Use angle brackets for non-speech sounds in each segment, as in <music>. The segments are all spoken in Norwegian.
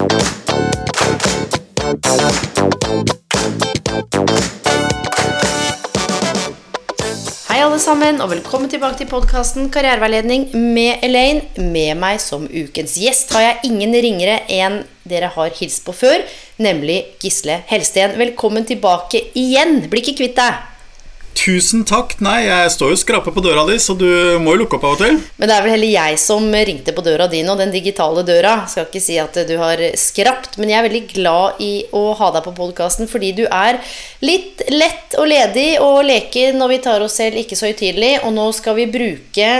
Hei alle sammen, og velkommen tilbake til podkasten Karriereveiledning med Elaine. Med meg som ukens gjest har jeg ingen ringere enn dere har hilst på før, nemlig Gisle Helsten. Velkommen tilbake igjen. Blir ikke kvitt deg. Tusen takk. Nei, jeg står jo og skraper på døra di, så du må jo lukke opp av og til. Men det er vel heller jeg som ringte på døra di nå, den digitale døra. Skal ikke si at du har skrapt, men jeg er veldig glad i å ha deg på podkasten fordi du er litt lett og ledig og leker når vi tar oss selv ikke så høytidelig. Og nå skal vi bruke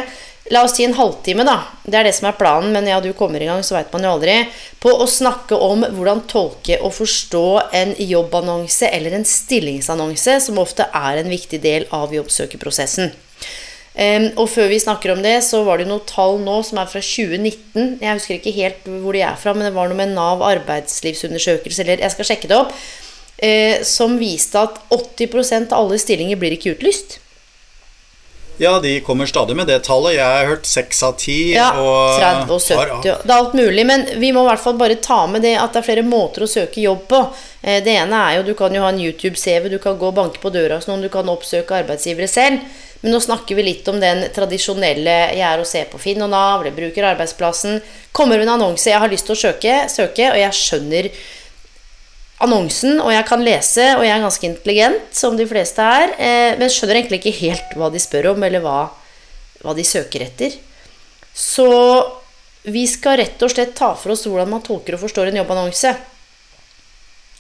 La oss si en halvtime, da. Det er det som er planen, men ja, du kommer i gang, så veit man jo aldri. På å snakke om hvordan tolke og forstå en jobbannonse eller en stillingsannonse, som ofte er en viktig del av jobbsøkerprosessen. Um, og før vi snakker om det, så var det noen tall nå som er fra 2019. Jeg husker ikke helt hvor de er fra, men det var noe med Nav arbeidslivsundersøkelse, eller jeg skal sjekke det opp, uh, som viste at 80% av alle stillinger blir ikke utlyst. Ja, de kommer stadig med det tallet. Jeg har hørt 6 av 10. Ja, og 30 og 70. Det er alt mulig. Men vi må i hvert fall bare ta med det at det er flere måter å søke jobb på. Eh, Det ene er jo du kan jo ha en YouTube-CV, du kan gå og banke på døra hos noen, du kan oppsøke arbeidsgivere selv. Men nå snakker vi litt om den tradisjonelle jeg er og ser på Finn og Nav, eller bruker arbeidsplassen. Kommer med en annonse jeg har lyst til å søke, søke og jeg skjønner annonsen, og jeg kan lese, og jeg er ganske intelligent, som de fleste er, eh, men skjønner egentlig ikke helt hva de spør om, eller hva, hva de søker etter. Så vi skal rett og slett ta for oss hvordan man tolker og forstår en jobbannonse.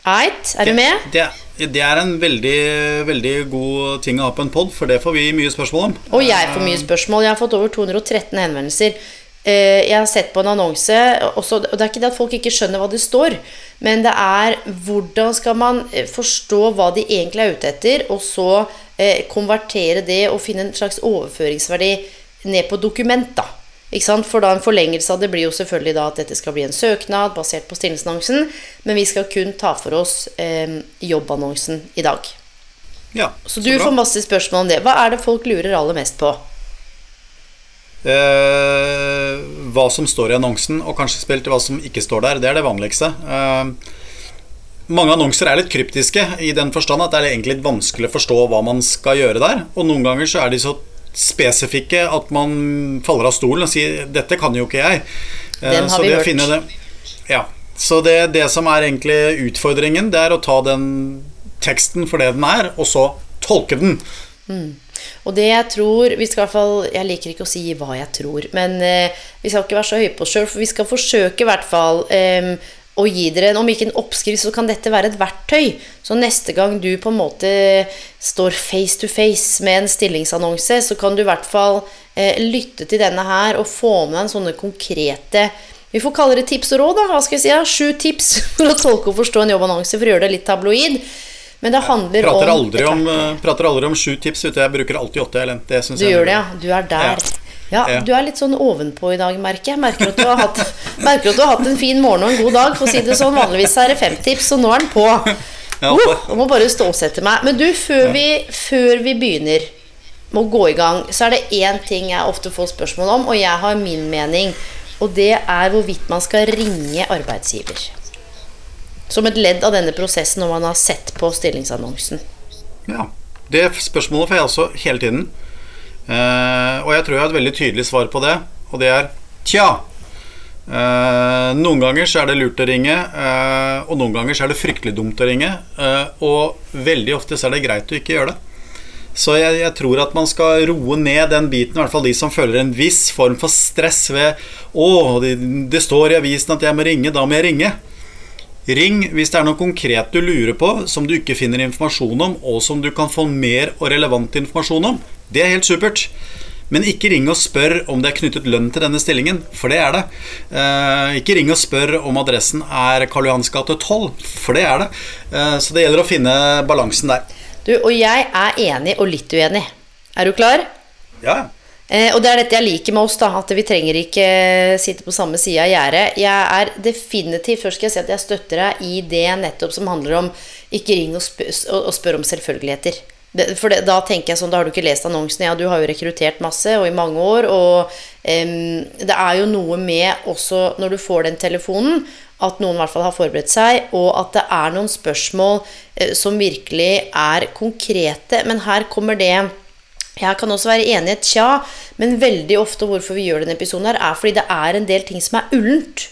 Eit, er du med? Det, det er en veldig, veldig god ting å ha på en pod, for det får vi mye spørsmål om. Og jeg får mye spørsmål. Jeg har fått over 213 henvendelser. Eh, Jeg har sett på en annonse, også, og det er ikke det at folk ikke skjønner hva det står, men det er hvordan skal man eh, forstå hva de egentlig er ute etter, og så eh, konvertere det og finne en slags overføringsverdi ned på dokument, da. For da en forlengelse av det blir jo selvfølgelig da at dette skal bli en søknad basert på stillingsannonsen, men vi skal kun ta for oss eh, jobbannonsen i dag. Ja, Så du bra. får masse spørsmål om det. Hva er det folk lurer aller mest på? Eh, hva som står i annonsen, og kanskje spilt hva som ikke står der. Det er det vanligste. Eh, mange annonser er litt kryptiske i den forstand at det er egentlig litt vanskelig å forstå hva man skal gjøre der. Og noen ganger så er de så spesifikke at man faller av stolen og sier 'dette kan jo ikke jeg'. Eh, så det hørt. det, ja. Så det, det som er egentlig utfordringen, det er å ta den teksten for det den er, og så tolke den. Og det jeg tror vi skal i hvert fall, Jeg liker ikke å si hva jeg tror, men eh, vi skal ikke være så høye på oss sjøl, for vi skal forsøke i hvert fall eh, å gi dere en, om ikke en oppskrift, så kan dette være et verktøy. Så neste gang du på en måte står face to face med en stillingsannonse, så kan du i hvert fall eh, lytte til denne her og få med deg sånne konkrete vi får kalle det tips og råd. da, hva skal jeg si, ja, Sju tips <laughs> for å tolke og forstå en jobbannonse, for å gjøre det litt tabloid. Men det handler Prater om aldri om, eh, prater aldri om sju tips, ute. Jeg bruker alltid åtte. Eller. Det synes Du jeg er gjør det, ja. Du er der. Ja, Ja. Du er litt sånn ovenpå i dag, merker jeg. Merker at du har hatt, <laughs> merker at du har hatt en fin morgen og en god dag. For å si det sånn, Vanligvis er det fem tips, og nå er den på. Ja, Uh, jeg må bare stålsette meg. Men du, før vi, før vi begynner med å gå i gang, så er det én ting jeg ofte får spørsmål om, og jeg har min mening. Og det er hvorvidt man skal ringe arbeidsgiver. Som et ledd av denne prosessen når man har sett på stillingsannonsen. Ja. Det spørsmålet får jeg også hele tiden. Eh, og jeg tror jeg har et veldig tydelig svar på det, og det er tja. Eh, noen ganger så er det lurt å ringe, eh, og noen ganger så er det fryktelig dumt å ringe. eh, og veldig ofte så er det greit å ikke gjøre det. Så jeg, jeg tror at man skal roe ned den biten, i hvert fall de som føler en viss form for stress ved Å, det, det står i avisen at jeg må ringe, da må jeg ringe. Ring hvis det er noe konkret du lurer på, som du ikke finner informasjon om, og som du kan få mer og relevant informasjon om. Det er helt supert. Men ikke ring og spør om det er knyttet lønn til denne stillingen, for det er det. Eh, ikke ring og spør om adressen er Karl Johans gate 12, for det er det. Eh, så det gjelder å finne balansen der. Du, og jeg er enig og litt uenig. Er du klar? Ja, Eh, og det er dette jeg liker med oss, da, at vi trenger ikke sitte på samme side av gjerdet. Jeg er definitivt Først skal jeg si at jeg støtter deg i det nettopp som handler om ikke ring og, spør, og spør om selvfølgeligheter. For det, da tenker jeg sånn, da har du ikke lest annonsen. Ja, du har jo rekruttert masse, og i mange år. Og em, det er jo noe med også når du får den telefonen, at noen i hvert fall har forberedt seg, og at det er noen spørsmål eh, som virkelig er konkrete. Men her kommer det jeg kan også være enig i et tja, men veldig ofte hvorfor vi gjør denne episoden, her er fordi det er en del ting som er ullent.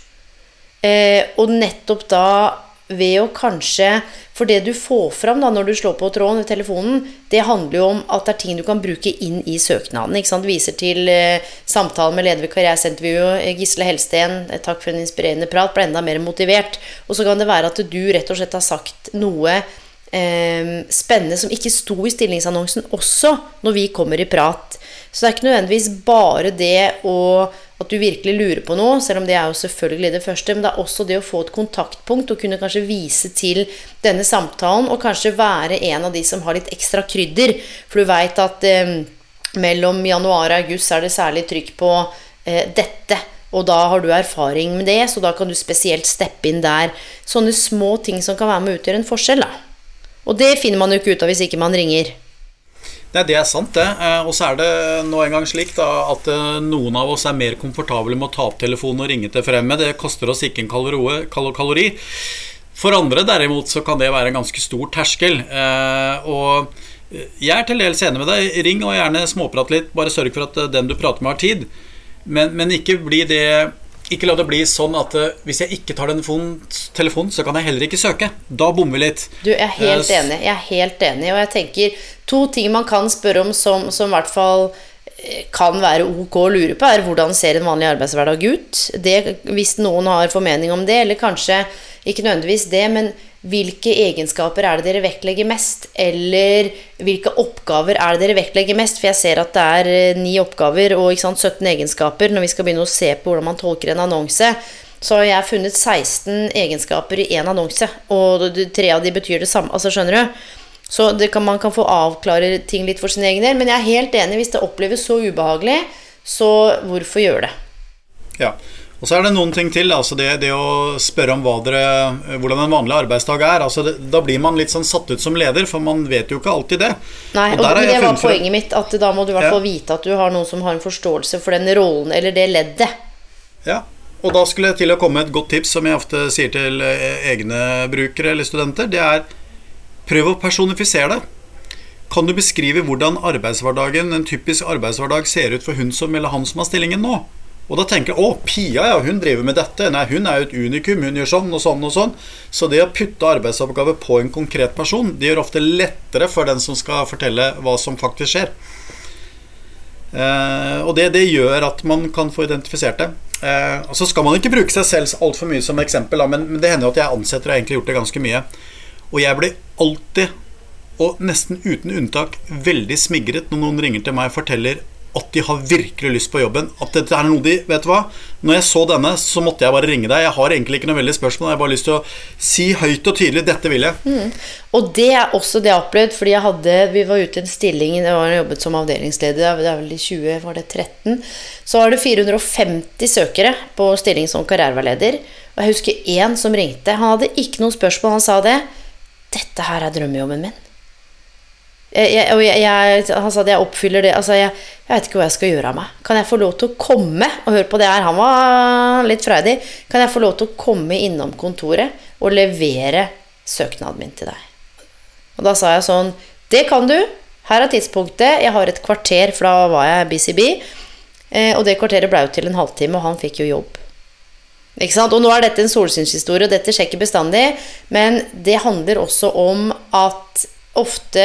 Eh, og nettopp da ved å kanskje For det du får fram da når du slår på tråden ved telefonen, det handler jo om at det er ting du kan bruke inn i søknaden. ikke sant? Viser til eh, samtalen med leder ved vi jo, Gisle Helsten. Eh, takk for en inspirerende prat. Ble enda mer motivert. Og så kan det være at du rett og slett har sagt noe eh, spennende som ikke sto i stillingsannonsen også, når vi kommer i prat. Så det er ikke nødvendigvis bare det å, at du virkelig lurer på noe, selv om det er jo selvfølgelig det første, men det er også det å få et kontaktpunkt og kunne kanskje vise til denne samtalen, og kanskje være en av de som har litt ekstra krydder. For du veit at eh, mellom januar og august er det særlig trykk på eh, dette. Og da har du erfaring med det, så da kan du spesielt steppe inn der. Sånne små ting som kan være med å utgjøre en forskjell. da. Og det finner man jo ikke ut av hvis ikke man ringer. Nei, Det er sant, det. Eh, og så er det nå engang slik da, at eh, noen av oss er mer komfortable med å ta opp telefonen og ringe til fremme. Det koster oss ikke en kalori. kalori. For andre derimot så kan det være en ganske stor terskel. Eh, og jeg er til dels enig med deg. Ring og gjerne småprat litt. Bare sørg for at den du prater med, har tid. Men, men ikke bli det ikke la det bli sånn at uh, hvis jeg ikke tar telefonen, telefon, så kan jeg heller ikke søke. Da bommer vi litt. Du, jeg er helt enig. Jeg er helt enig. Og jeg tenker to ting man kan spørre om som, som i hvert fall eh, kan være ok å lure på, er hvordan ser en vanlig arbeidshverdag ut? Det, hvis noen har formening om det, eller kanskje ikke nødvendigvis det, men hvilke egenskaper er det dere vektlegger mest? Eller hvilke oppgaver er det dere vektlegger mest? For jeg ser at det er eh, ni oppgaver og sant, 17 egenskaper. Når vi skal begynne å se på hvordan man tolker en annonse, så har jeg funnet 16 egenskaper i én annonse. Og tre av de betyr det samme. Altså, skjønner du? Så kan, man kan få avklare ting litt for sin egen del. Men jeg er helt enig. Hvis det oppleves så ubehagelig, så hvorfor gjøre det? Ja. Og så er det noen ting til. Altså det, det å spørre om dere, hvordan en vanlig arbeidsdag er. Altså det, da blir man litt sånn satt ut som leder, for man vet jo ikke alltid det. Nei, og, og det var poenget mitt. At da må du i hvert fall ja. vite at du har noen som har en forståelse for den rollen eller det leddet. Ja, og da skulle jeg til å komme med et godt tips som jeg ofte sier til eh, egne brukere eller studenter. Det er prøv å personifisere det. Kan du beskrive hvordan arbeidshverdagen, en typisk arbeidshverdag ser ut for hun som eller han som har stillingen nå? Og da tenker jeg å, Pia ja, hun driver med dette. Nei, hun er jo et unikum. Hun gjør sånn og sånn og sånn. Så det å putte arbeidsoppgaver på en konkret person, det gjør ofte lettere for den som skal fortelle hva som faktisk skjer. Eh, og det, det, gjør at man kan få identifisert det. Eh, så skal man ikke bruke seg selv altfor mye som eksempel, men, men, det hender jo at jeg ansetter og har egentlig gjort det ganske mye. Og jeg blir alltid, og nesten uten unntak, veldig smigret når noen ringer til meg og forteller at de har virkelig lyst på jobben. At dette er noe de Vet du hva? Når jeg så denne, så måtte jeg bare ringe deg. Jeg har egentlig ikke noe veldig spørsmål. Jeg har bare lyst til å si høyt og tydelig 'dette vil jeg'. Mm. Og det er også det jeg har opplevd, fordi jeg hadde Vi var ute i en stilling Jeg var jobbet som avdelingsleder, det er vel i 20, var det 13. Så var det 450 søkere på stilling som karriereveileder. Og jeg husker én som ringte. Han hadde ikke noe spørsmål. Han sa det. 'Dette her er drømmejobben min'. Jeg, jeg, jeg, han sa at jeg oppfyller det Altså, jeg, jeg vet ikke hva jeg skal gjøre av meg. Kan jeg få lov til å komme og høre på det her? Han var litt freidig. Kan jeg få lov til å komme innom kontoret og levere søknaden min til deg? Og da sa jeg sånn Det kan du. Her er tidspunktet. Jeg har et kvarter, for da var jeg BCB. Eh, og det kvarteret ble jo til en halvtime, og han fikk jo jobb. Ikke sant? Og nå er dette en solsynshistorie, og dette skjer ikke bestandig. Men det handler også om at ofte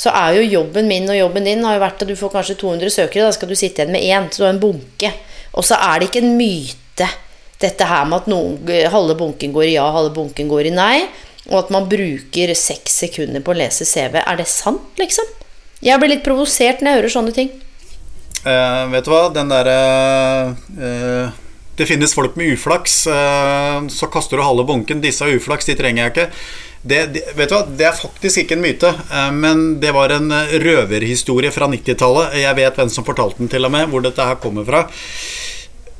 så er jo jobben min og jobben din har jo vært at du får kanskje 200 søkere. Da skal du sitte igjen med én. Så du har en bunke. Og så er det ikke en myte, dette her med at noen, halve bunken går i ja, halve bunken går i nei. Og at man bruker seks sekunder på å lese CV. Er det sant, liksom? Jeg blir litt provosert når jeg hører sånne ting. Eh, vet du hva, den derre eh, Det finnes folk med uflaks, eh, så kaster du halve bunken. Disse har uflaks, de trenger jeg ikke. Det, det, vet du hva, det er faktisk ikke en myte, eh, men det var en røverhistorie fra 90-tallet. Jeg vet hvem som fortalte den, til og med, hvor dette her kommer fra.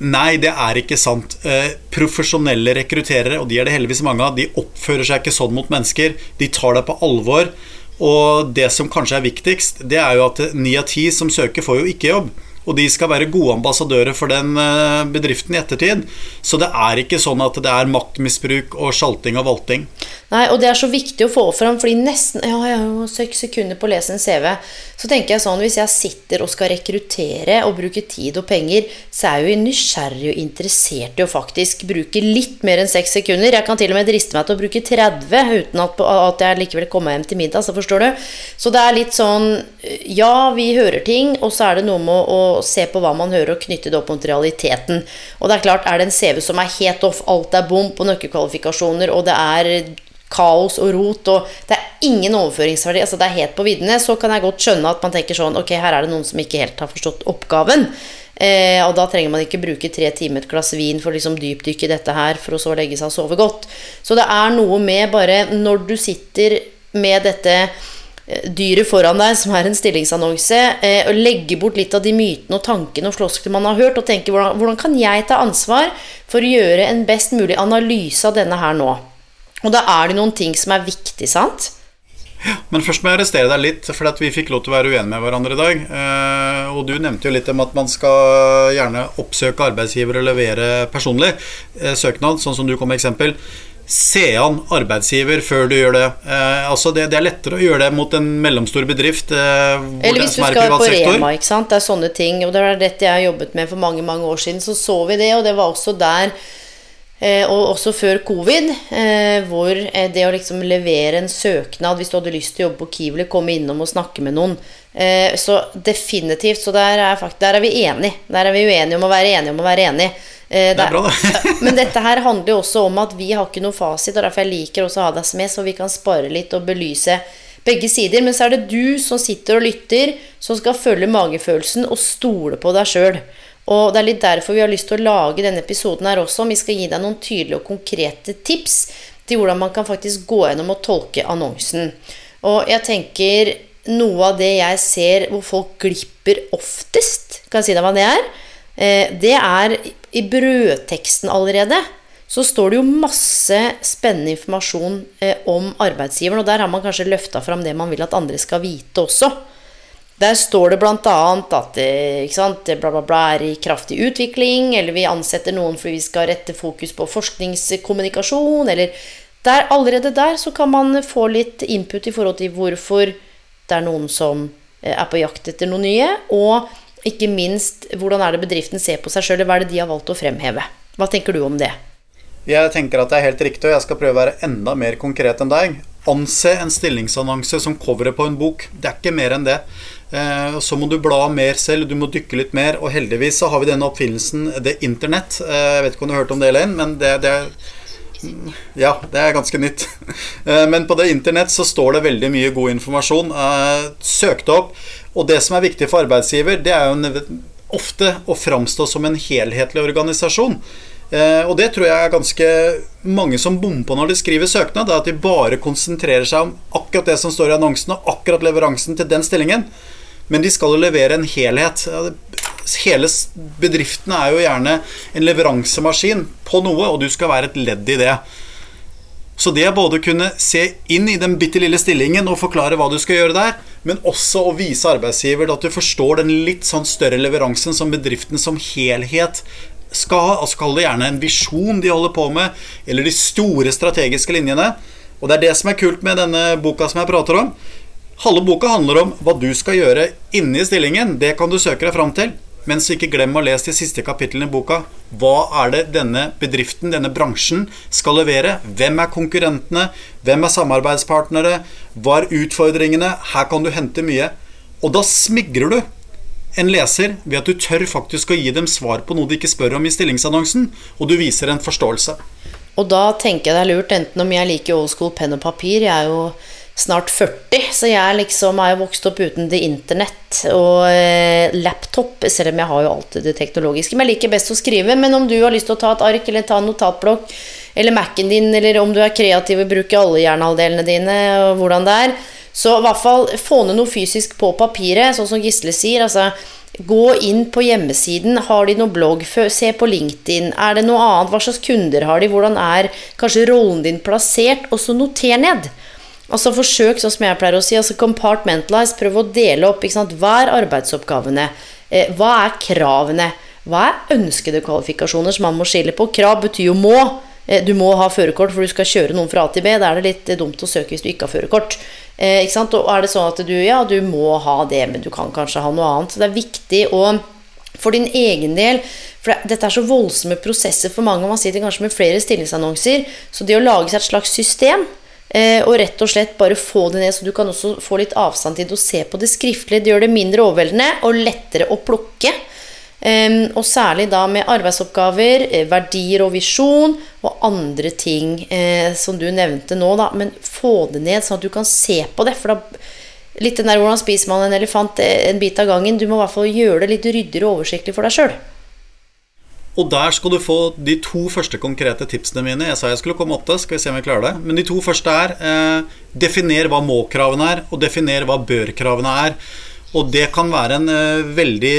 Nei, det er ikke sant. Eh, profesjonelle rekrutterere, og de er det heldigvis mange av, de oppfører seg ikke sånn mot mennesker. De tar deg på alvor. Og det som kanskje er viktigst, det er jo at ni av ti som søker, får jo ikke jobb. Og de skal være gode ambassadører for den eh, bedriften i ettertid. Så det er ikke sånn at det er maktmisbruk og sjalting og valting. Nei, og det er så viktig å få fram, fordi nesten Ja, jeg har jo seks sekunder på å lese en CV. Så tenker jeg sånn, hvis jeg sitter og skal rekruttere og bruke tid og penger, så er jeg jo nysgjerrig og interessert i å faktisk bruke litt mer enn seks sekunder. Jeg kan til og med driste meg til å bruke 30 uten at, at jeg likevel kommer hjem til middag, så forstår du. Så det er litt sånn Ja, vi hører ting, og så er det noe med å se på hva man hører, og knytte det opp mot realiteten. Og det er klart, er det en CV som er helt off, alt er bom på nøkkelkvalifikasjoner, og det er kaos og rot, og det er ingen overføringsverdi, altså det er helt på viddene, så kan jeg godt skjønne at man tenker sånn Ok, her er det noen som ikke helt har forstått oppgaven. Eh, og da trenger man ikke bruke tre timer et glass vin for å liksom dypdykke dette her, for å så legge seg og sove godt. Så det er noe med bare når du sitter med dette dyret foran deg, som er en stillingsannonse, eh, og legge bort litt av de mytene og tankene og flosklene man har hørt, og tenke hvordan, hvordan kan jeg ta ansvar for å gjøre en best mulig analyse av denne her nå? Og da er det noen ting som er viktig, sant? Men først må jeg arrestere deg litt, for vi fikk lov til å være uenige med hverandre i dag. Eh, og du nevnte jo litt om at man skal gjerne oppsøke arbeidsgiver og levere personlig eh, søknad, sånn som du kom med eksempel. Se an arbeidsgiver før du gjør det. Eh, altså det, det, er lettere å gjøre det mot en mellomstor bedrift eh, Eller hvis du skal på Rema, ikke sant. Det er sånne ting. Og det var dette jeg har jobbet med for mange, mange år siden. Så så vi det, og det var også der og også før covid, eh, hvor eh, det å liksom levere en søknad hvis du hadde lyst til å jobbe på Kiwi, komme innom og snakke med noen Så definitivt. Så der er, faktisk, der er vi enige. Der er vi uenige om å være enige om å være enige. Det er bra, det. <laughs> men dette her handler jo også om at vi har ikke noe fasit, og derfor jeg liker også å ha deg med, så vi kan spare litt og belyse begge sider. Men så er det du som sitter og lytter, som skal følge magefølelsen og stole på deg sjøl. Og det er litt derfor vi har lyst til å lage denne episoden her også. Vi skal gi deg noen tydelige og konkrete tips til hvordan man kan faktisk gå gjennom og tolke annonsen. Og jeg tenker noe av det jeg ser hvor folk glipper oftest, kan jeg si deg hva det er? Eh, det er i brødteksten allerede. Så står det jo masse spennende informasjon eh, om arbeidsgiveren, og der har man kanskje løfta fram det man vil at andre skal vite også. Der står det bl.a. at sant, bla, bla, bla er i kraftig utvikling, eller vi ansetter noen fordi vi skal rette fokus på forskningskommunikasjon, eller der, Allerede der så kan man få litt input i forhold til hvorfor det er noen som eh, er på jakt etter noe nye, og ikke minst hvordan er det bedriften ser på seg sjøl, hva er det de har valgt å fremheve. Hva tenker du om det? Jeg tenker at det er helt riktig, og jeg skal prøve å være enda mer konkret enn deg. Anse en stillingsannonse som coveret på en bok. Det er ikke mer enn det. Eh, så må du bla mer selv, du må dykke litt mer. Og heldigvis så har vi denne oppfinnelsen, det Internett. Eh, jeg vet ikke om du har hørt om det, Elaine, men det, det er ja, det er ganske nytt. <laughs> Eh, men på det internett så står det veldig mye god informasjon. Søk det opp. Og det som er viktig for arbeidsgiver, det er jo ofte å framstå som en helhetlig organisasjon. Og det tror jeg er ganske mange som bommer på når de skriver søknad. At de bare konsentrerer seg om akkurat det som står i annonsen, og akkurat leveransen til den stillingen. Men de skal jo levere en helhet. Hele bedriften er jo gjerne en leveransemaskin på noe, og du skal være et ledd i det. Så det å både kunne se inn i den bitte lille stillingen og forklare hva du skal gjøre der, men også å vise arbeidsgiver at du forstår den litt sånn større leveransen som bedriften som helhet skal ha. Altså Kall det gjerne en visjon de holder på med, eller de store strategiske linjene. Og det er det som er kult med denne boka som jeg prater om. Halve boka handler om hva du skal gjøre inni stillingen. Det kan du søke deg fram til. Men så ikke glem å lese de siste kapitlene i boka. Hva er det denne bedriften, denne bransjen, skal levere? Hvem er konkurrentene? Hvem er samarbeidspartnere? Hva er utfordringene? Her kan du hente mye. Og da smigrer du en leser ved at du tør faktisk å gi dem svar på noe de ikke spør om i stillingsannonsen, og du viser en forståelse. Og da tenker jeg det er lurt, enten om jeg liker old school penn og papir Jeg er jo snart 40, så jeg liksom er jo vokst opp uten det internett og eh, laptop, selv om jeg har jo alltid det teknologiske. Men jeg liker best å skrive. Men om du har lyst til å ta et ark eller ta en notatblokk eller Mac-en din, eller om du er kreativ og bruker alle hjernehalvdelene dine, og hvordan det er, så i hvert fall få ned noe fysisk på papiret, sånn som Gisle sier. altså Gå inn på hjemmesiden. Har de noe blogg? Se på LinkedIn. Er det noe annet? Hva slags kunder har de? Hvordan er kanskje rollen din plassert? Og så noter ned. Altså Forsøk, sånn som jeg pleier å si, altså compartmentalize. Prøv å dele opp. Hva er arbeidsoppgavene? Eh, hva er kravene? Hva er ønskede kvalifikasjoner som man må skille på? Krav betyr jo må. Eh, du må ha førerkort for du skal kjøre noen fra A til B. Da er det litt dumt å søke hvis du ikke har førerkort. Eh, ikke sant? Og er det sånn at du ja, du må ha det, men du kan kanskje ha noe annet. Så det er viktig å for din egen del For dette er så voldsomme prosesser for mange. Man sitter kanskje med flere stillingsannonser. Så det å lage seg et slags system eh, og rett og slett bare få det ned, så du kan også få litt avstand til det og se på det skriftlig, det gjør det mindre overveldende og lettere å plukke. Og særlig da med arbeidsoppgaver, eh, verdier og visjon og andre ting eh, som du nevnte nå, da. Men få det ned, sånn at du kan se på det. For da Litt den der hvordan spiser man en elefant eh, en bit av gangen. Du må i hvert fall gjøre det litt ryddigere og oversiktlig for deg sjøl. Og der skal du få de to første konkrete tipsene mine. Jeg sa jeg skulle komme åtte. Skal vi se om vi klarer det. Men de to første er eh, definer hva må-kravene er, og definer hva bør-kravene er. Og det kan være en eh, veldig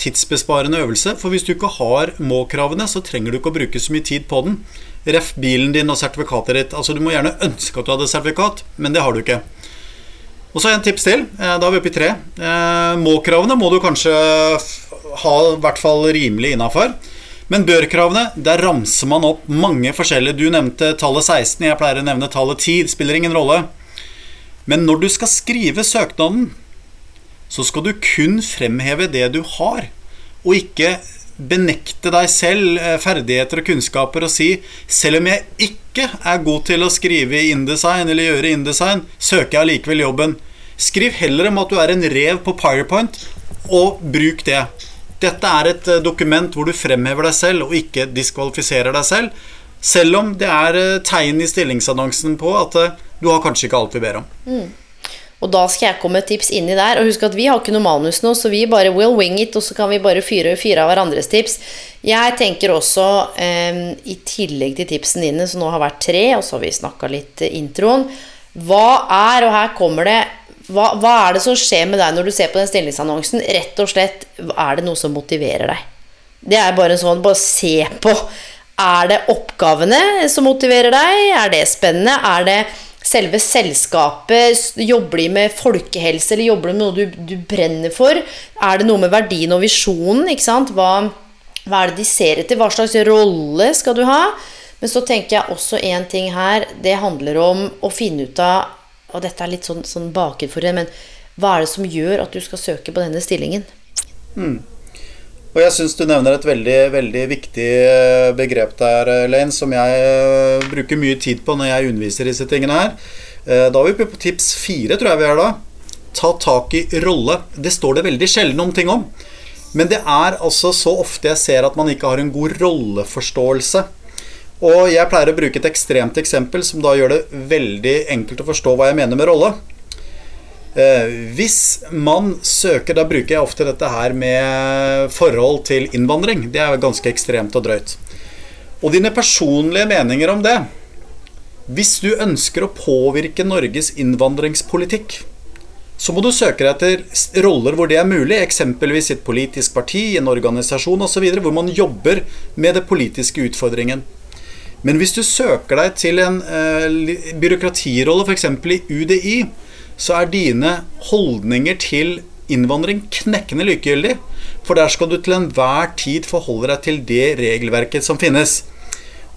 tidsbesparende øvelse. For hvis du ikke har må-kravene, så trenger du ikke å bruke så mye tid på den. Ref bilen din og sertifikatet ditt. Altså Du må gjerne ønske at du hadde sertifikat, men det har du ikke. Og så en tips til. Uh, da er vi oppe i tre. Uh, må-kravene må du kanskje ha i hvert fall rimelig innafor. Men bør-kravene, der ramser man opp mange forskjellige. Du nevnte tallet 16, jeg pleier å nevne tallet 10. Det spiller ingen rolle. Men når du skal skrive søknaden så skal du kun fremheve det du har, og ikke benekte deg selv eh, ferdigheter og kunnskaper og si selv om jeg ikke er god til å skrive i InDesign eller gjøre InDesign, søker jeg allikevel jobben. Skriv heller om at du er en rev på PowerPoint, og bruk det. Dette er et eh, dokument hvor du fremhever deg selv og ikke diskvalifiserer deg selv. Selv om det er eh, tegn i stillingsannonsen på at du har kanskje ikke alt vi ber om. Mm. Og da skal jeg komme med tips inni der. Og husk at vi har ikke noe manus nå, så vi bare will wing it, og så kan vi bare fyre, fyre av hverandres tips. Jeg tenker også, eh, i tillegg til tipsene dine, som nå har vært tre, og så har vi snakka litt introen Hva er, og her kommer det hva, hva, er det som skjer med deg når du ser på den stillingsannonsen? Rett og slett, er det noe som motiverer deg? Det er bare sånn, bare se på. Er det oppgavene som motiverer deg? Er det spennende? Er det selve selskapet? Jobber de med folkehelse, eller jobber de med noe du, du brenner for? Er det noe med verdien og visjonen? ikke sant? Hva, hva er det de ser etter? Hva slags rolle skal du ha? Men så tenker jeg også én ting her. Det handler om å finne ut av Og dette er litt sånn, sånn bakenfor, men hva er det som gjør at du skal søke på denne stillingen? Mm. Og jeg syns du nevner et veldig, veldig viktig eh, begrep der, Lane, som jeg eh, bruker mye tid på når jeg underviser disse tingene her. Eh, da er vi på tips fire, tror jeg vi er da. Ta tak i rolle. Det står det veldig sjelden om ting om. Men det er altså så ofte jeg ser at man ikke har en god rolleforståelse. Og jeg pleier å bruke et ekstremt eksempel som da gjør det veldig enkelt å forstå hva jeg mener med rolle. Eh, hvis man søker, da bruker jeg ofte dette her med forhold til innvandring. Det er ganske ekstremt og drøyt. Og dine personlige meninger om det. Hvis du ønsker å påvirke Norges innvandringspolitikk, så må du søke etter roller hvor det er mulig, eksempelvis et politisk parti, en organisasjon osv., hvor man jobber med den politiske utfordringen. Men hvis du søker deg til en uh, byråkratirolle, f.eks. i UDI, så er dine holdninger til innvandring knekkende likegyldig. For der skal du til enhver tid forholde deg til det regelverket som finnes.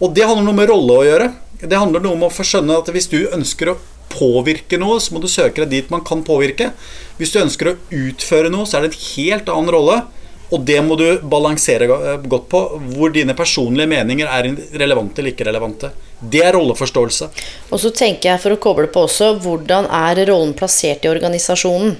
Og det handler noe med rolle å gjøre. Det handler noe om å få skjønne at hvis du ønsker å påvirke noe, så må du søke deg dit man kan påvirke. Hvis du ønsker å utføre noe, så er det en helt annen rolle. Og det må du balansere godt på, hvor dine personlige meninger er relevante eller ikke relevante. Det er rolleforståelse. Og så tenker jeg, for å koble på også, hvordan er rollen plassert i organisasjonen?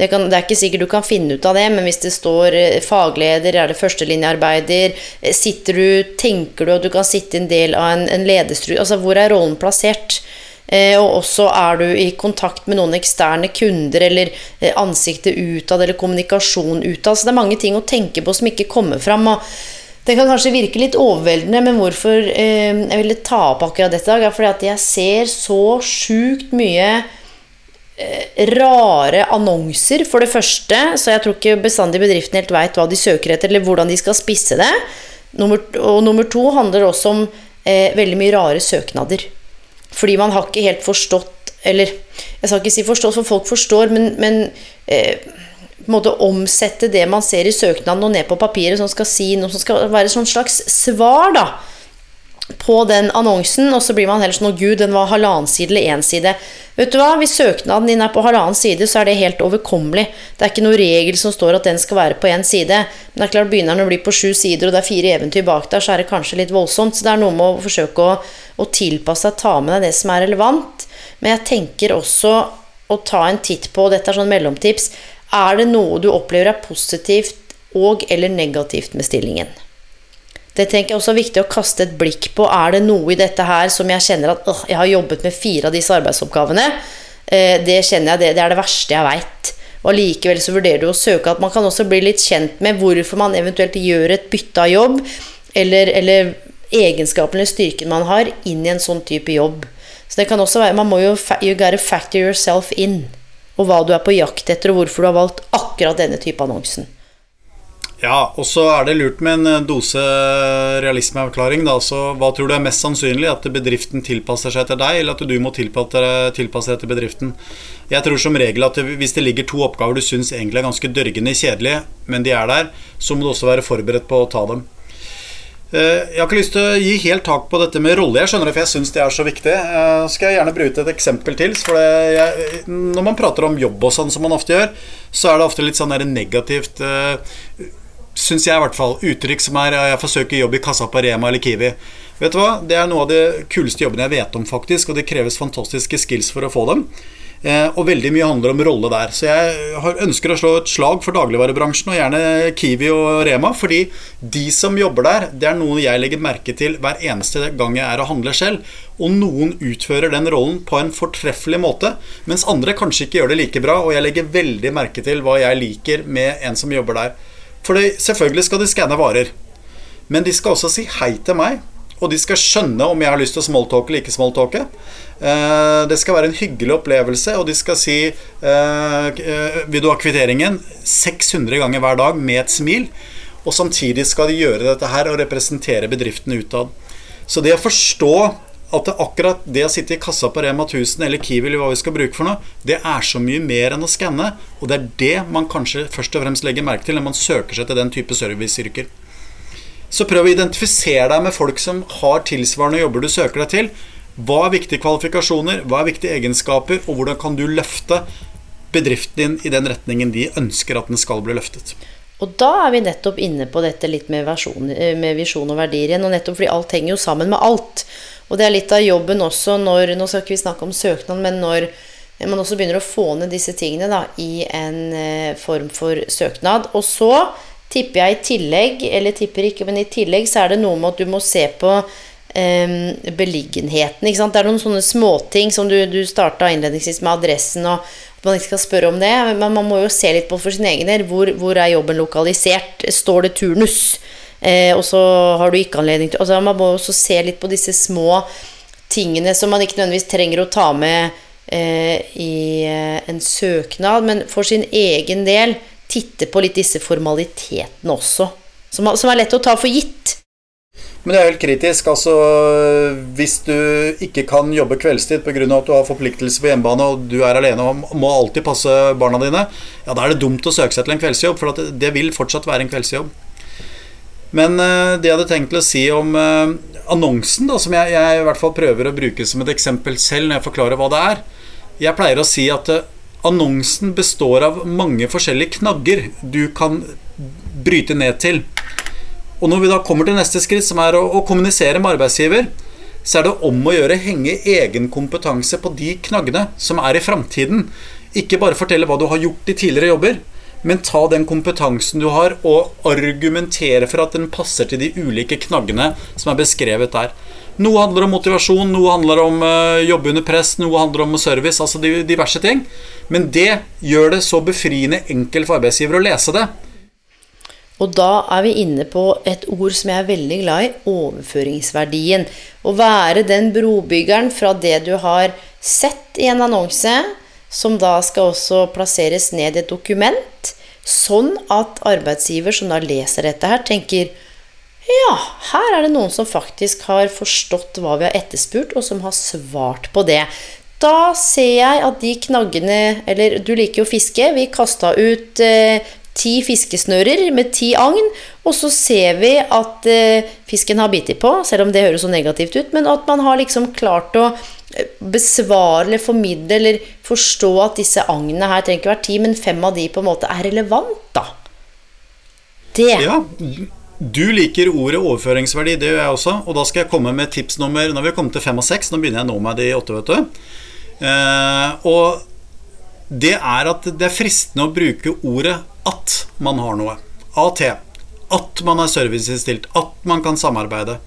Det, kan, det, er ikke sikkert du kan finne ut av det, men hvis det står eh, fagleder, er det førstelinjearbeider eh, Sitter du, Tenker du at du kan sitte en del av en, en lederstru Altså, hvor er rollen plassert? Eh, og også er du i kontakt med noen eksterne kunder, eller eh, ansiktet utad, eller kommunikasjon utad. Så det er mange ting å tenke på som ikke kommer fram. og det kan kanskje virke litt overveldende, men hvorfor eh, jeg ville ta opp akkurat dette, er fordi at jeg ser så sjukt mye eh, rare annonser, for det første. Så jeg tror ikke bestandig bedriften helt veit hva de søker etter, eller hvordan de skal spisse det. Nummer, og nummer to handler også om eh, veldig mye rare søknader. Fordi man har ikke helt forstått Eller jeg skal ikke si forstått, for folk forstår, men, men eh, på en måte omsette det man ser i søknaden og ned på papiret, som skal si noe som skal være et slags svar da, på den annonsen, og så blir man heller sånn Å, gud, den var halvannen side eller én side. Vet du hva, Hvis søknaden din er på halvannen side, så er det helt overkommelig. Det er ikke noe regel som står at den skal være på én side. Men det er klart, begynner den å bli på sju sider, og det er fire eventyr bak der, så er det kanskje litt voldsomt. Så det er noe med å forsøke å, å tilpasse deg, ta med deg det som er relevant. Men jeg tenker også å ta en titt på, dette er sånn mellomtips, er det noe du opplever er positivt og eller negativt med stillingen? Det tenker jeg også er viktig å kaste et blikk på. Er det noe i dette her som jeg kjenner at øh, jeg har jobbet med fire av disse arbeidsoppgavene? Eh, det kjenner jeg, det, det er det verste jeg veit. Og allikevel så vurderer du å søke at man kan også bli litt kjent med hvorfor man eventuelt gjør et bytte av jobb, eller, eller egenskapen eller styrken man har, inn i en sånn type jobb. Så det kan også være Man må jo you gotta factor yourself in og hva du er på jakt etter, og hvorfor du har valgt akkurat denne type annonsen. Ja, og så er det lurt med en dose realismeavklaring. Da. Så hva tror du er mest sannsynlig? At bedriften tilpasser seg til deg, eller at du må tilpasse deg til bedriften? Jeg tror som regel at hvis det ligger to oppgaver du syns egentlig er ganske dørgende kjedelige, men de er der, så må du også være forberedt på å ta dem. Eh, jeg har ikke lyst til å gi helt tak på dette med rolle, jeg skjønner det, for jeg syns det er så viktig. Eh, skal jeg gjerne bruke et eksempel til. For jeg, når man prater om jobb og sånn som man ofte gjør, så er det ofte litt sånn negativt eh, Syns jeg, i hvert fall. Uttrykk som er jeg forsøker jobb i kassa på Rema eller Kiwi. Vet du hva? Det er noe av de kuleste jobbene jeg vet om, faktisk, og det kreves fantastiske skills for å få dem. Eh, og veldig mye handler om rolle der. Så jeg ønsker å slå et slag for dagligvarebransjen, og gjerne Kiwi og Rema. Fordi de som jobber der, det er noe jeg legger merke til hver eneste gang jeg er og handler selv. Og noen utfører den rollen på en fortreffelig måte, mens andre kanskje ikke gjør det like bra. Og jeg legger veldig merke til hva jeg liker med en som jobber der. For selvfølgelig skal de skanne varer. Men de skal også si hei til meg og de skal skjønne om jeg har lyst til å smalltalke eller ikke smalltalke. Eh, det skal være en hyggelig opplevelse, og de skal si eh, Vil du ha kvitteringen? 600 ganger hver dag med et smil. Og samtidig skal de gjøre dette her og representere bedriften utad. Så det å forstå at det akkurat det å sitte i kassa på Rema 1000 eller Kiwi eller hva vi skal bruke for noe, det er så mye mer enn å skanne. Og det er det man kanskje først og fremst legger merke til når man søker seg til den type serviceyrker. Så prøv å identifisere deg med folk som har tilsvarende jobber du søker deg til. Hva er viktige kvalifikasjoner, hva er viktige egenskaper, og hvordan kan du løfte bedriften din i den retningen de ønsker at den skal bli løftet. Og da er vi nettopp inne på dette litt med, versjon, eh, med visjon og verdier igjen. Og nettopp fordi alt henger jo sammen med alt. Og det er litt av jobben også når Nå skal ikke vi snakke om søknad, men når man også begynner å få ned disse tingene da, i en eh, form for søknad. Og så tipper jeg i tillegg, eller tipper ikke, men i tillegg så er det noe med at du må se på eh, beliggenheten. Ikke sant? Det er noen sånne småting som du, du starta innledningsvis med adressen, og at man ikke skal spørre om det. Men man må jo se litt på for sin egen del. Hvor, hvor er jobben lokalisert? Står det turnus? Eh, og så har du ikke anledning til altså Man må også se litt på disse små tingene som man ikke nødvendigvis trenger å ta med eh, i eh, en søknad, men for sin egen del titte på litt disse formalitetene også, som, som er lett å ta for gitt. Men det er helt kritisk. altså Hvis du ikke kan jobbe kveldstid pga. at du har forpliktelse på hjemmebane og du er alene og må alltid passe barna dine, ja, da er det dumt å søke seg til en kveldsjobb, for det vil fortsatt være en kveldsjobb. Men uh, det jeg hadde tenkt å si om uh, annonsen, da, som jeg, jeg, i hvert fall prøver å bruke som et eksempel selv når jeg forklarer hva det er Jeg pleier å si at uh, Annonsen består av mange forskjellige knagger du kan bryte ned til. Og når vi da kommer til neste skritt, som er å, å kommunisere med arbeidsgiver, så er det om å gjøre henge egen kompetanse på de knaggene som er i framtiden. Ikke bare fortelle hva du har gjort i tidligere jobber, men ta den kompetansen du har, og argumentere for at den passer til de ulike knaggene som er beskrevet der. Noe handler om motivasjon, noe handler om uh, jobbe under press, noe handler om service. Altså diverse ting. Men det gjør det så befriende enkelt for arbeidsgiver å lese det. Og da er vi inne på et ord som jeg er veldig glad i overføringsverdien. Å være den brobyggeren fra det du har sett i en annonse, som da skal også plasseres ned i et dokument, sånn at arbeidsgiver som da leser dette her, tenker ja, her er det noen som faktisk har forstått hva vi har etterspurt, og som har svart på det. Da ser jeg at de knaggene Eller du liker jo å fiske. Vi kasta ut eh, ti fiskesnører med ti agn, og så ser vi at eh, fisken har bitt på, selv om det høres så negativt ut, men at man har liksom klart å eh, besvare eller formidle eller forstå at disse agnene her trenger ikke være ti, men fem av de på en måte er relevant, da. Det. Ja, du liker ordet overføringsverdi, det gjør jeg også. Og da skal jeg komme med tips nummer Når vi har kommet til fem og seks, nå begynner jeg nå meg de åtte, vet du. Eh, og det er at det er fristende å bruke ordet at man har noe. AT. At man er serviceinnstilt. At man kan samarbeide.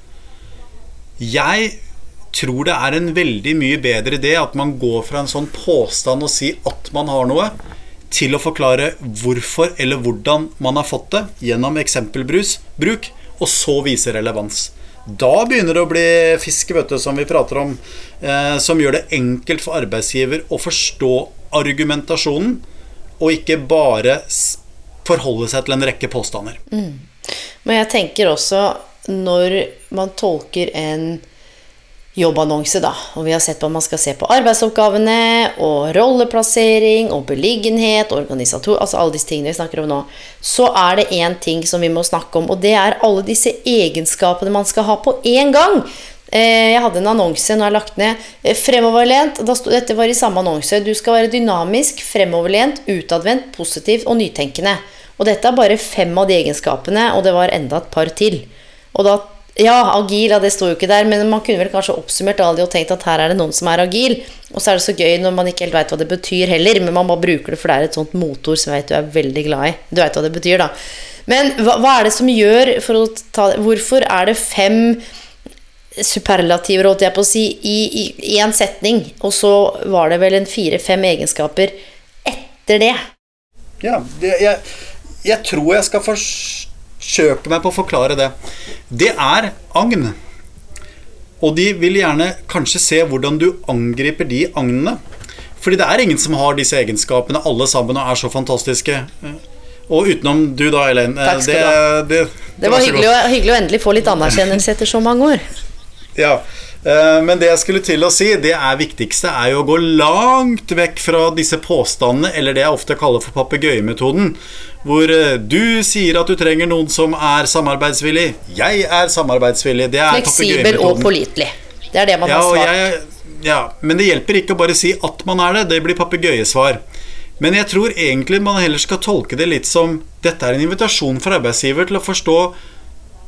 Jeg tror det er en veldig mye bedre idé at man går fra en sånn påstand og sier at man har noe, til å forklare hvorfor eller hvordan man har fått det gjennom eksempelbruk, og så vise relevans. Da begynner det å bli fisk, vet du, som vi prater om, eh, som gjør det enkelt for arbeidsgiver å forstå argumentasjonen, og ikke bare forholde seg til en rekke påstander. Mm. Men jeg tenker også, når man tolker en jobbannonse, da. Og vi har sett på at man skal se på arbeidsoppgavene og rolleplassering og beliggenhet, organisator Altså alle disse tingene vi snakker om nå. Så er det én ting som vi må snakke om, og det er alle disse egenskapene man skal ha på én gang. Eh, jeg hadde en annonse nå har jeg lagt ned. Eh, fremoverlent. dette var i samme annonse. Du skal være dynamisk, fremoverlent, utadvendt, positiv og nytenkende. Og dette er bare fem av de egenskapene, og det var enda et par til. Og da ja, agil, ja, det står jo ikke der, men man kunne vel kanskje oppsummert alle og tenkt at her er det noen som er agil. Og så er det så gøy når man ikke helt veit hva det betyr heller, men man bare bruker det for det er et sånt motor som jeg vet du er veldig glad i. Du veit hva det betyr, da. Men hva, hva, er det som gjør for å ta Hvorfor er det fem superlativer, holdt jeg på å si, i én setning, og så var det vel en fire-fem egenskaper etter det? Ja, det, jeg, jeg tror jeg skal forsøke meg på å forklare det. Det er agn. Og de vil gjerne kanskje se hvordan du angriper de agnene. Fordi det er ingen som har disse egenskapene, alle sammen, og er så fantastiske. Og utenom du, da, Elaine. Takk skal du ha. Det, det, det, var hyggelig å, hyggelig å, endelig få litt anerkjennelse etter så mange år. Ja, Eh, men det jeg skulle til å si, det er viktigste er jo å gå langt vekk fra disse påstandene, eller det jeg ofte kaller for papegøyemetoden. Hvor eh, du sier at du trenger noen som er samarbeidsvillig. Jeg er samarbeidsvillig. Det er Fleksibel og pålitelig. Det er det man ja, har svart. Jeg, ja, men det hjelper ikke å bare si at man er det. Det blir papegøyesvar. Men jeg tror egentlig man heller skal tolke det litt som dette er en invitasjon for arbeidsgiver til å forstå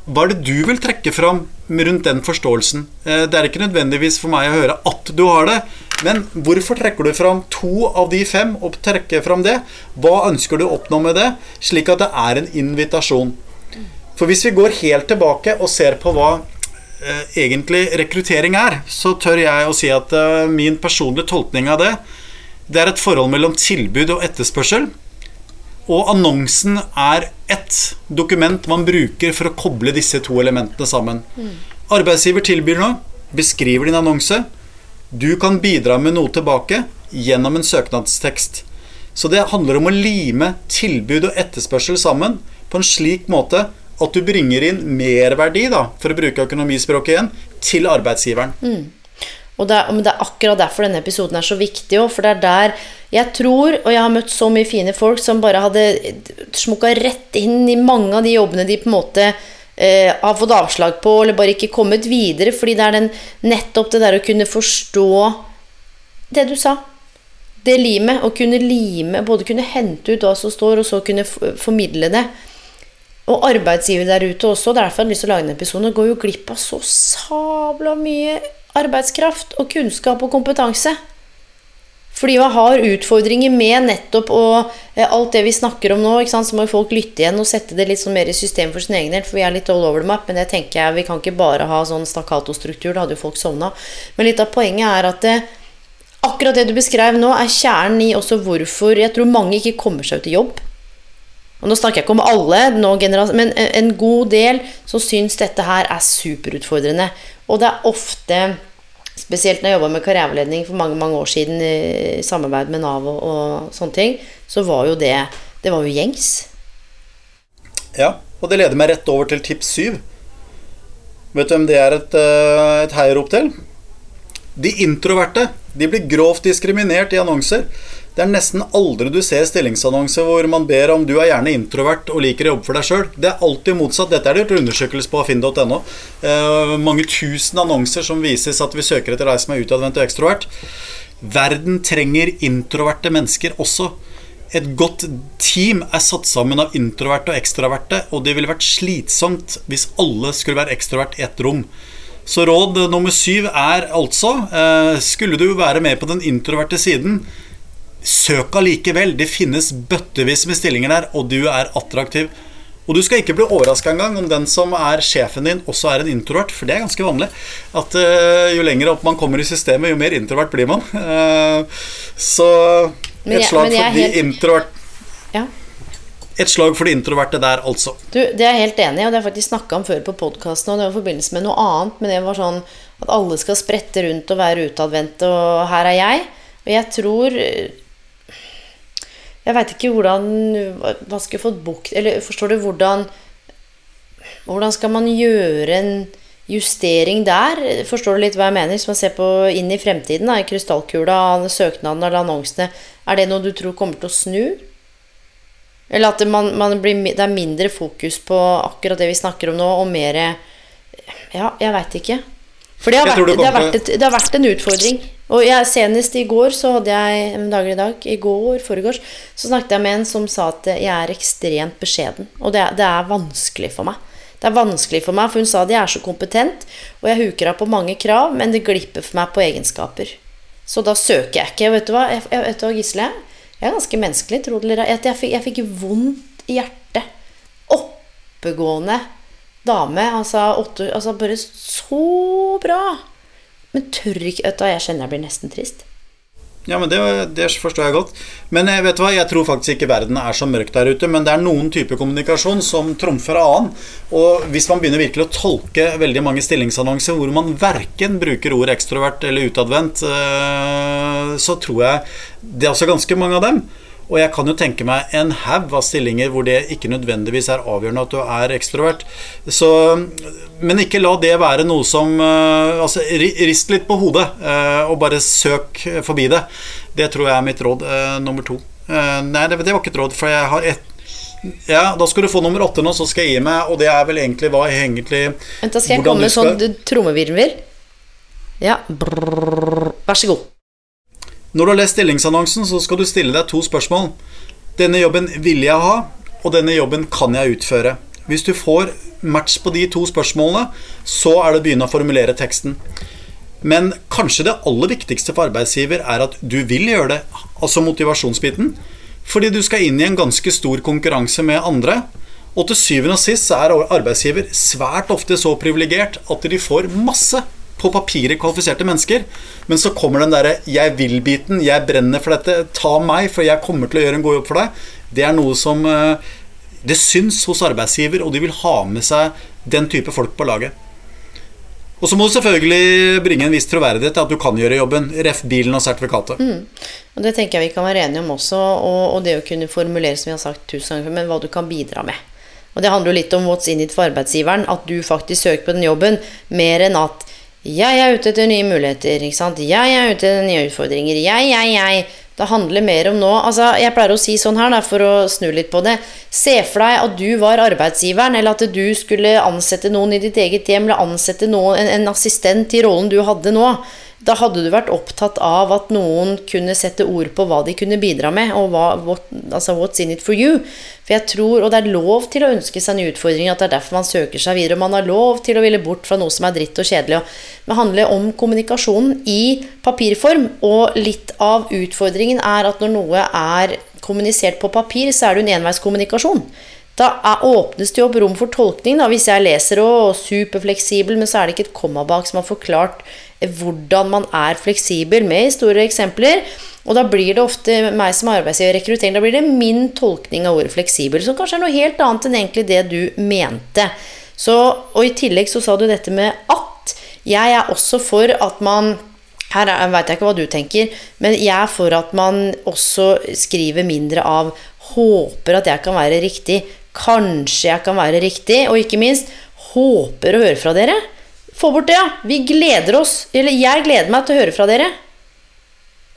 hva er det du vil trekke fram rundt den forståelsen? Eh, det er ikke nødvendigvis for meg å høre at du har det, men hvorfor trekker du fram to av de fem og trekker fram det? Hva ønsker du å oppnå med det, slik at det er en invitasjon? For hvis vi går helt tilbake og ser på hva eh, egentlig rekruttering er, så tør jeg å si at eh, min personlige tolkning av det, det er et forhold mellom tilbud og etterspørsel. Og annonsen er ett dokument man bruker for å koble disse to elementene sammen. Mm. Arbeidsgiver tilbyr noe, beskriver din annonse. Du kan bidra med noe tilbake gjennom en søknadstekst. Så det handler om å lime tilbud og etterspørsel sammen på en slik måte at du bringer inn merverdi, da, for å bruke økonomispråket igjen, til arbeidsgiveren. Mm. Og det er, det er, akkurat derfor denne episoden er så viktig òg, for det er der jeg tror, og jeg har møtt så mye fine folk som bare hadde smukka rett inn i mange av de jobbene de på en måte eh, har fått avslag på, eller bare ikke kommet videre, fordi det er den, nettopp det der å kunne forstå det du sa. Det limet. Å kunne lime, både kunne hente ut hva som står, og så kunne formidle det. Og arbeidsgiver der ute også, derfor har jeg lyst til å lage en episode, går jo glipp av så sabla mye arbeidskraft og kunnskap og kompetanse. Fordi man har utfordringer med nettopp og eh, alt det vi snakker om nå. ikke sant? Så må jo folk lytte igjen og sette det litt sånn mer i system for sin egen del. For vi er litt all over the map. Men det tenker jeg, vi kan ikke bare ha sånn stakkato-struktur. Da hadde jo folk sovna. Men litt av poenget er at det, akkurat det du beskrev nå, er kjernen i også hvorfor jeg tror mange ikke kommer seg ut i jobb. Og nå snakker jeg ikke om alle, men en god del som syns dette her er superutfordrende. Og det er ofte Spesielt når jeg jobba med karriereveiledning for mange mange år siden i samarbeid med Nav og, og, sånne ting, så var jo det Det var jo gjengs. Ja, og det leder meg rett over til tips syv. Vet du hvem det er et, eh, et heiarop til? De introverte. De blir grovt diskriminert i annonser. Det er nesten aldri du ser stillingsannonser hvor man ber om du er gjerne introvert og liker å jobbe for deg sjøl. Det er alltid motsatt. Dette er det gjort undersøkelse på finn.no. Eh, mange tusen annonser som vises at vi søker etter deg som er utadvendt og ekstrovert. Verden trenger introverte mennesker også. Et godt team er satt sammen av introverte og ekstroverte, og det ville vært slitsomt hvis alle skulle være ekstrovert i ett rom. Så råd nummer syv er altså eh, Skulle du være med på den introverte siden, Søk allikevel. Det finnes bøttevis med stillinger der, og du er attraktiv. Og du skal ikke bli overraska engang om den som er sjefen din, også er en introvert, for det er ganske vanlig. At uh, jo lenger opp man kommer i systemet, jo mer introvert blir man. Uh, <laughs> så et slag for de helt... introvert... Ja. Et slag for de introverte der, altså. Du, Det er jeg helt enig i, og det har jeg faktisk snakka om før på podkasten. Og det var i forbindelse med noe annet, men det var sånn at alle skal sprette rundt og være utadvendte, og her er jeg. Og jeg tror jeg veit ikke hvordan Hva skulle fått bukt Eller forstår du hvordan Hvordan skal man gjøre en justering der? Forstår du litt hva jeg mener? Hvis man ser på inn i fremtiden, da, i krystallkula, søknaden eller annonsene, er det noe du tror kommer til å snu? Eller at det, man, man blir, det er mindre fokus på akkurat det vi snakker om nå, og mer Ja, jeg veit ikke. For det har, vært, det, har vært et, det har vært en utfordring. Og jeg, senest i går så hadde jeg en dager i dag, i går, foregårs, så snakket jeg med en som sa at jeg er ekstremt beskjeden. Og det, det, er vanskelig for meg. Det er vanskelig for meg, for hun sa at jeg er så kompetent, og jeg huker av på mange krav, men det glipper for meg på egenskaper. Så da søker jeg ikke. Vet du hva, jeg, vet du hva Gisle? Jeg er ganske menneskelig, tro det eller ei. Jeg, jeg fikk vondt i hjertet. Oppegående dame. Altså, åtte, altså bare så bra. Men tør ikke da, Jeg kjenner jeg blir nesten trist. Ja, men det, det, forstår jeg godt. Men du vet hva, jeg tror faktisk ikke verden er så mørk der ute. Men det er noen typer kommunikasjon som trumfer annen. Og hvis man begynner virkelig å tolke veldig mange stillingsannonser hvor man verken bruker ord ekstrovert eller utadvendt, eh, så tror jeg det er også ganske mange av dem. Og jeg kan jo tenke meg en haug av stillinger hvor det ikke nødvendigvis er avgjørende at du er ekstrovert. Så, men ikke la det være noe som uh, Altså, rist litt på hodet uh, og bare søk forbi det. Det tror jeg er mitt råd uh, nummer to. nei, det, det, var ikke et råd, for jeg har ett ja, da skal du få nummer åtte nå, så skal jeg gi meg, og det er vel egentlig hva jeg egentlig Vent, da skal jeg komme med sånn trommevirvel. Ja, brrr, vær så god. Når du har lest stillingsannonsen, så skal du stille deg to spørsmål. Denne jobben vil jeg ha, og denne jobben kan jeg utføre. Hvis du får match på de to spørsmålene, så er det å begynne å formulere teksten. Men kanskje det aller viktigste for arbeidsgiver er at du vil gjøre det, altså motivasjonsbiten. Fordi du skal inn i en ganske stor konkurranse med andre. Og til syvende og sist er arbeidsgiver svært ofte så privilegert at de får masse på papiret kvalifiserte mennesker. Men så kommer den derre 'jeg vil'-biten. 'Jeg brenner for dette. Ta meg, for jeg kommer til å gjøre en god jobb for deg'. Det er noe som eh, Det syns hos arbeidsgiver, og de vil ha med seg den type folk på laget. Og så må du selvfølgelig bringe en viss troverdighet til at du kan gjøre jobben. Ref bilen og sertifikatet. Mm. Og Det tenker jeg vi kan være enige om også. Og, og, det å kunne formulere, som vi har sagt tusen ganger, men hva du kan bidra med. Og det handler jo litt om what's in it for arbeidsgiveren. At du faktisk søker på den jobben, mer enn at jeg er ute etter nye muligheter. ikke sant? Jeg er ute etter nye utfordringer. Jeg, jeg, jeg. Det handler mer om nå altså Jeg pleier å si sånn her, da, for å snu litt på det. Se for deg at du var arbeidsgiveren, eller at du skulle ansette noen i ditt eget hjem, eller ansette noen, en, en assistent i rollen du hadde nå. Da hadde du vært opptatt av at noen kunne sette ord på hva de kunne bidra med, og hva, what, altså what's in it for you. For jeg tror, Og det er lov til å ønske seg nye utfordringer, at det er derfor man søker seg videre. Og man har lov til å ville bort fra noe som er dritt og kjedelig. Det handler om kommunikasjonen i papirform, og litt av utfordringen er at når noe er kommunisert på papir, så er det en enveiskommunikasjon. Da er, åpnes det jo opp rom for tolkning. Da. Hvis jeg leser og superfleksibel, men så er det ikke et komma bak som har forklart hvordan man er fleksibel, med store eksempler. Og da blir det ofte meg som arbeidsgiver rekruttering, da blir det min tolkning av ordet fleksibel, som kanskje er noe helt annet enn egentlig det du mente. Så, og i tillegg så sa du dette med at. Jeg er også for at man her veit jeg ikke hva du tenker, men jeg er for at man også skriver mindre av 'håper at jeg kan være riktig', 'kanskje jeg kan være riktig', og ikke minst 'håper å høre fra dere'. Få bort det, ja. Vi gleder oss. Eller jeg gleder meg til å høre fra dere.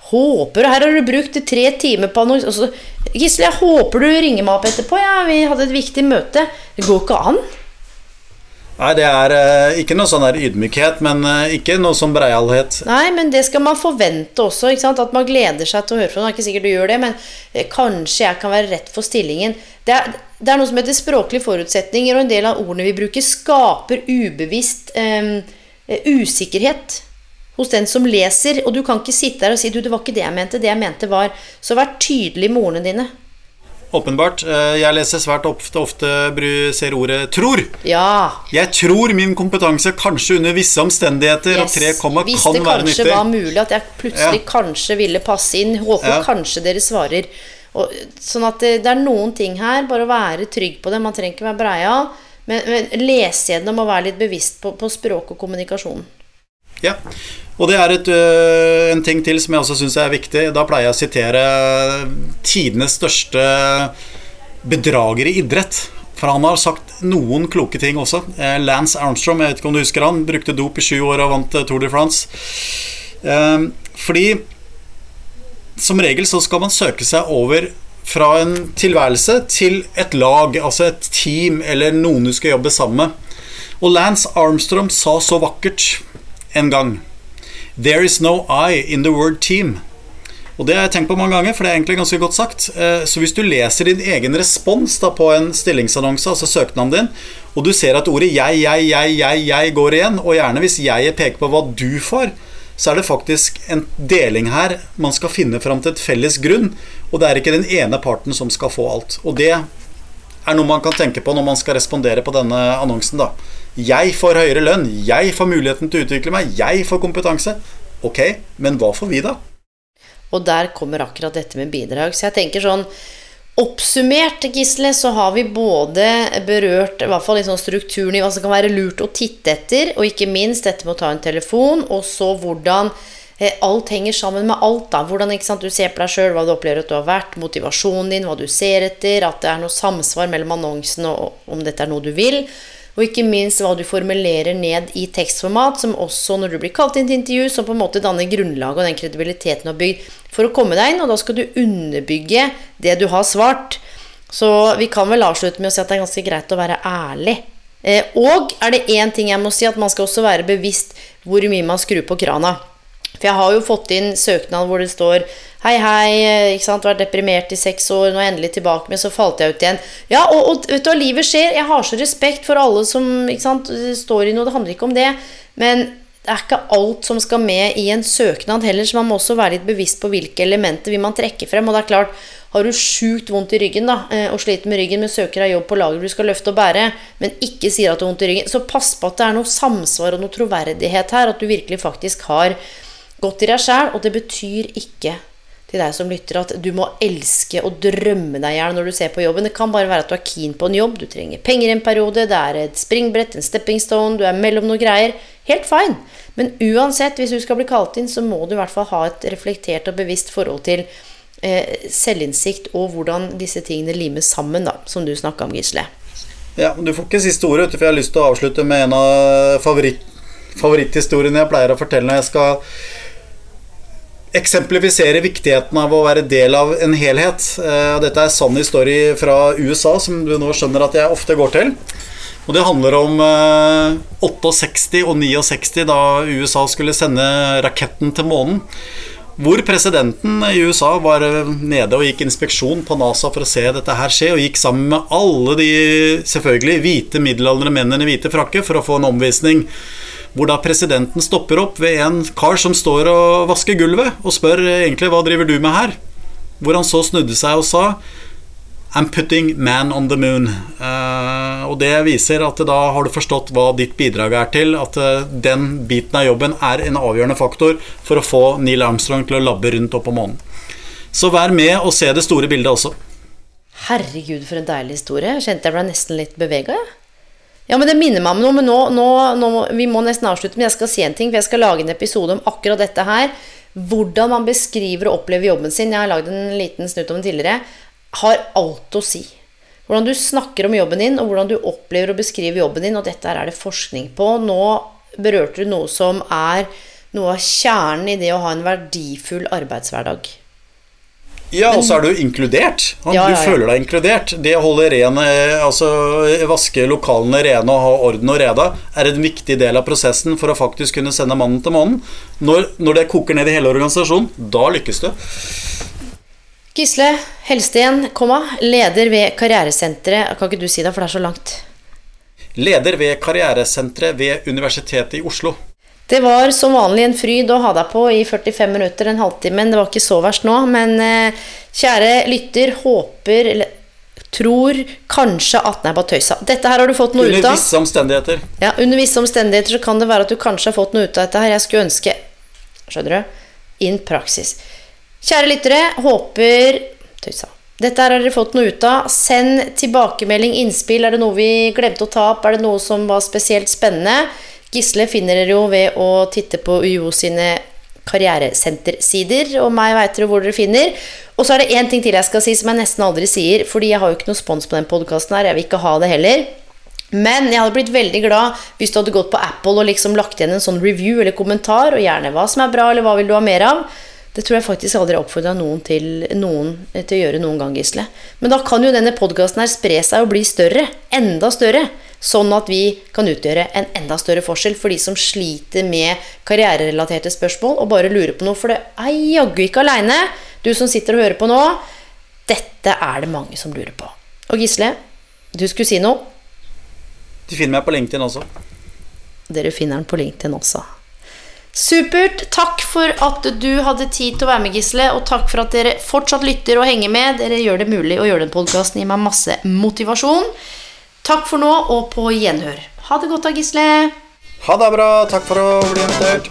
Håper Her har du brukt tre timer på noe altså, Gisle, jeg håper du ringer meg opp etterpå. Ja, vi hadde et viktig møte. Det går ikke an. Nei, det er uh, ikke noe sånn der ydmykhet, men uh, ikke noe sånn breialhet. Nei, men det skal man forvente også. At man gleder seg til å høre fra noen. Det er ikke sikkert du gjør det, men uh, kanskje jeg kan være rett for stillingen. Det er, det er, noe som heter språklige forutsetninger, og en del av ordene vi bruker, skaper ubevisst usikkerhet hos den som leser. Og du kan ikke sitte der og si du, det var ikke det jeg mente. Det jeg mente var Så vær tydelig med ordene dine. Åpenbart. Eh, jeg leser svært ofte, ofte ser ordet 'tror'. Ja. Jeg tror min kompetanse kanskje under visse omstendigheter yes. og tre komma kan være nyttig. Hvis det kanskje var mulig at jeg plutselig ja. kanskje ville passe inn. Håper ja. kanskje dere svarer. Og, sånn at det, det, er noen ting her. Bare å være trygg på det. Man trenger ikke være breia. Men, men lese gjennom og være litt bevisst på, på språk og kommunikasjon. Ja, og det er et, øh, en ting til som jeg også syns er viktig. Da pleier jeg å sitere tidenes største bedrager i idrett. For han har sagt noen kloke ting også. Eh, Lance Armstrong, jeg vet ikke om du husker han, brukte dop i sju år og vant eh, Tour de France. Eh, fordi som regel så skal man søke seg over fra en tilværelse til et lag, altså et team eller noen du skal jobbe sammen med. Og Lance Armstrong sa så vakkert en gang There is no I in the word team. Og Det har jeg tenkt på mange ganger, for det er egentlig ganske godt sagt. Eh, så hvis du leser din egen respons da på en stillingsannonse, altså søknaden din, og du ser at ordet 'jeg', 'jeg', 'jeg', 'jeg', 'jeg' går igjen, og gjerne hvis 'jeg' peker på hva du får, så er det faktisk en deling her. Man skal finne fram til et felles grunn, og det er ikke den ene parten som skal få alt. Og det er noe man kan tenke på når man skal respondere på denne annonsen. da. Jeg får høyere lønn, jeg får muligheten til å utvikle meg, jeg får kompetanse. Ok, men hva får vi, da? Og der kommer akkurat dette med bidrag. Så jeg tenker sånn Oppsummert, Gisle, så har vi både berørt i hvert fall liksom strukturen i hva som kan være lurt å titte etter, og ikke minst dette med å ta en telefon, og så hvordan alt henger sammen med alt. da, Hvordan du ser på deg sjøl, hva du opplever at du har vært, motivasjonen din, hva du ser etter, at det er noe samsvar mellom annonsen og om dette er noe du vil. Og ikke minst hva du formulerer ned i tekstformat, som også når du blir kalt inn til intervju, som på en måte danner grunnlaget og den kredibiliteten du har bygd for å komme deg inn. Og da skal du underbygge det du har svart. Så vi kan vel avslutte med å si at det er ganske greit å være ærlig. Eh, og er det én ting jeg må si, at man skal også være bevisst hvor mye man skrur på krana. For jeg har jo fått inn søknad hvor det står Hei, hei, ikke sant, vært deprimert i seks år, nå er jeg endelig tilbake, men så falt jeg ut igjen. Ja, og, og vet du hva, livet skjer. Jeg har så respekt for alle som ikke sant, står i noe. Det handler ikke om det. Men det er ikke alt som skal med i en søknad heller, så man må også være litt bevisst på hvilke elementer vil man trekke frem. Og det er klart, har du sjukt vondt i ryggen da, eh, og sliter med ryggen, men søker deg jobb på lager du skal løfte og bære, men ikke sier at du har vondt i ryggen, så pass på at det er noe samsvar og noe troverdighet her, at du virkelig faktisk har Godt i deg sjæl, og det betyr ikke til deg som lytter at du må elske og drømme deg i hjel når du ser på jobben. Det kan bare være at du er keen på en jobb, du trenger penger en periode, det er et springbrett, en stepping stone, du er mellom noen greier. Helt fine. Men uansett, hvis du skal bli kalt inn, så må du i hvert fall ha et reflektert og bevisst forhold til eh, selvinnsikt og hvordan disse tingene limes sammen, da, som du snakka om, Gisle. Ja, Du får ikke siste ordet, for jeg har lyst til å avslutte med en av favoritt, favoritthistoriene jeg pleier å fortelle når jeg skal eksemplifisere viktigheten av å være del av en helhet. Eh, dette er sann historie fra USA, som du nå skjønner at jeg ofte går til. Og det handler om eh, 68 og 69, da USA skulle sende raketten til månen. Hvor presidenten i USA var nede og gikk inspeksjon på NASA for å se dette her skje, og gikk sammen med alle de selvfølgelig hvite middelaldrende mennene i hvite frakker for å få en omvisning. Hvor da presidenten stopper opp ved en kar som står og vasker gulvet, og spør egentlig hva driver du med her? Hvor han så snudde seg og sa I'm putting man on the moon. Uh, og det viser at da har du forstått hva ditt bidrag er til. At uh, den biten av jobben er en avgjørende faktor for å få Neil Armstrong til å labbe rundt opp på månen. Så vær med og se det store bildet også. Herregud, for en deilig historie. Kjente jeg ble nesten litt bevega, jeg. Ja, men det minner meg om noe. Men nå, nå, nå, vi må nesten avslutte. Men jeg skal si en ting, for jeg skal lage en episode om akkurat dette her. Hvordan man beskriver og opplever jobben sin. Jeg har lagd en liten snutt om det tidligere har alt å si. Hvordan du snakker om jobben din, og hvordan du opplever og beskriver jobben din. Og dette er det forskning på. Nå berørte du noe som er noe av kjernen i det å ha en verdifull arbeidshverdag. Ja, og så er du inkludert. Ja, ja, ja. Du føler deg inkludert. Det å holde ren, eh, altså vaske lokalene rene og ha orden og reda er en viktig del av prosessen for å faktisk kunne sende mannen til månen. Når, når det koker ned i hele organisasjonen, da lykkes du. Gisle Helsten, komma, leder ved Karrieresenteret. Kan ikke du si det, for det er så langt? Leder ved Karrieresenteret ved Universitetet i Oslo. Det var som vanlig en fryd å ha deg på i 45 minutter, en halvtime. Det var ikke så verst nå, men eh, kjære lytter, håper eller tror kanskje at den er på tøysa. Dette her har du fått noe under ut av. Under visse omstendigheter. Ja, under visse omstendigheter så kan det være at du kanskje har fått noe ut av dette her. Jeg skulle ønske Skjønner du? In praksis. Kjære lyttere, håper Tøysa. Dette her har dere fått noe ut av. Send tilbakemelding, innspill. Er det noe vi glemte å ta opp? Er det noe som var spesielt spennende? Gisle finner dere jo ved å titte på UiO sine karrieresentersider, og meg veit dere hvor dere finner. Og så er det én ting til jeg skal si som jeg nesten aldri sier, fordi jeg har jo ikke noe spons på den podkasten her, jeg vil ikke ha det heller. Men jeg hadde blitt veldig glad hvis du hadde gått på Apple og liksom lagt igjen en sånn review eller kommentar, og gjerne hva som er bra, eller hva vil du ha mer av. Det tror jeg faktisk aldri har oppfordra noen, noen til å gjøre noen gang, Gisle. Men da kan jo denne podkasten her spre seg og bli større. Enda større. Sånn at vi kan utgjøre en enda større forskjell for de som sliter med karriererelaterte spørsmål og bare lurer på noe. For det er jaggu ikke aleine, du som sitter og hører på nå. Dette er det mange som lurer på. Og Gisle, du skulle si noe? De finner meg på LinkedIn også. Dere finner den på LinkedIn også. Supert. Takk for at du hadde tid til å være med, Gisle. Og takk for at dere fortsatt lytter og henger med. Dere gjør det mulig å gjøre den podkasten. Gir meg masse motivasjon. Takk for nå, og på gjenhør. Ha det godt da, Gisle. Ha det bra. Takk for å bli invitert.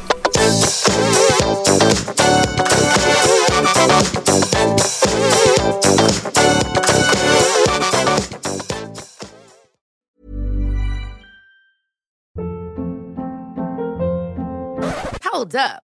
Hold up.